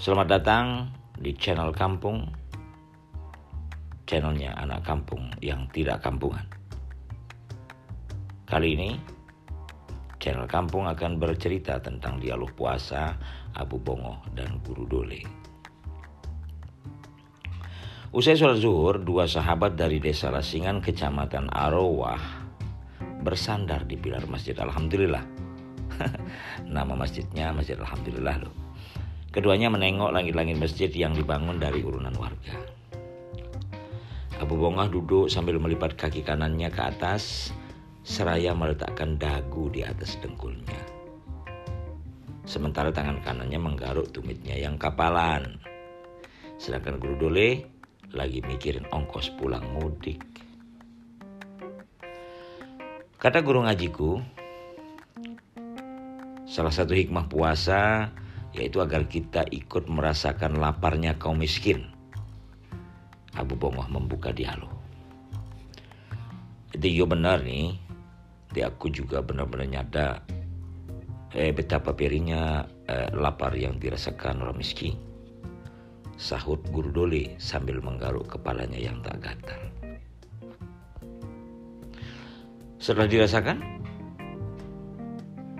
Selamat datang di channel kampung Channelnya anak kampung yang tidak kampungan Kali ini Channel kampung akan bercerita tentang dialog puasa Abu Bongo dan Guru Dole Usai sholat zuhur, dua sahabat dari desa Lasingan, kecamatan Arowah, bersandar di pilar masjid Alhamdulillah. Nama masjidnya Masjid Alhamdulillah loh. Keduanya menengok langit-langit masjid yang dibangun dari urunan warga. Abu Bongah duduk sambil melipat kaki kanannya ke atas, seraya meletakkan dagu di atas dengkulnya. Sementara tangan kanannya menggaruk tumitnya yang kapalan. Sedangkan Guru Dole lagi mikirin ongkos pulang mudik. Kata guru ngajiku, salah satu hikmah puasa yaitu agar kita ikut merasakan laparnya kaum miskin. Abu Bongoh membuka dialog. Itu yo benar nih, di aku juga benar-benar nyada eh, betapa perinya eh, lapar yang dirasakan orang miskin. Sahut guru Doli sambil menggaruk kepalanya yang tak gatal. Setelah dirasakan,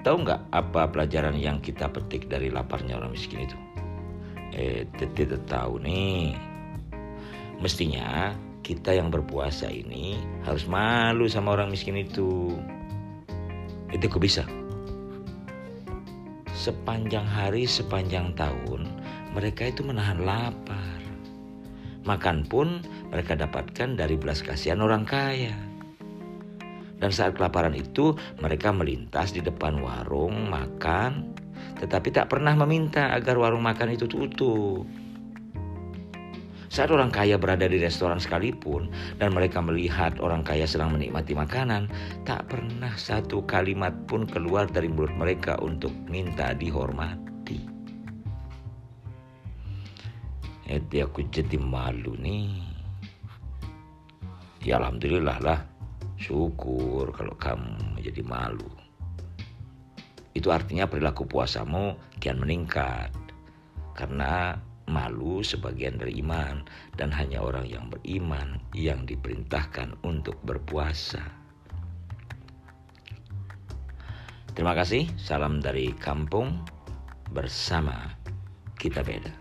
Tahu nggak apa pelajaran yang kita petik dari laparnya orang miskin itu? Eh, tidak tahu nih. Mestinya kita yang berpuasa ini harus malu sama orang miskin itu. Itu kok bisa? Sepanjang hari, sepanjang tahun, mereka itu menahan lapar. Makan pun mereka dapatkan dari belas kasihan orang kaya. Dan saat kelaparan itu mereka melintas di depan warung makan tetapi tak pernah meminta agar warung makan itu tutup. Saat orang kaya berada di restoran sekalipun dan mereka melihat orang kaya sedang menikmati makanan, tak pernah satu kalimat pun keluar dari mulut mereka untuk minta dihormati. Jadi aku jadi malu nih. Ya alhamdulillah lah Syukur kalau kamu menjadi malu. Itu artinya perilaku puasamu kian meningkat. Karena malu sebagian dari iman dan hanya orang yang beriman yang diperintahkan untuk berpuasa. Terima kasih, salam dari kampung bersama kita beda.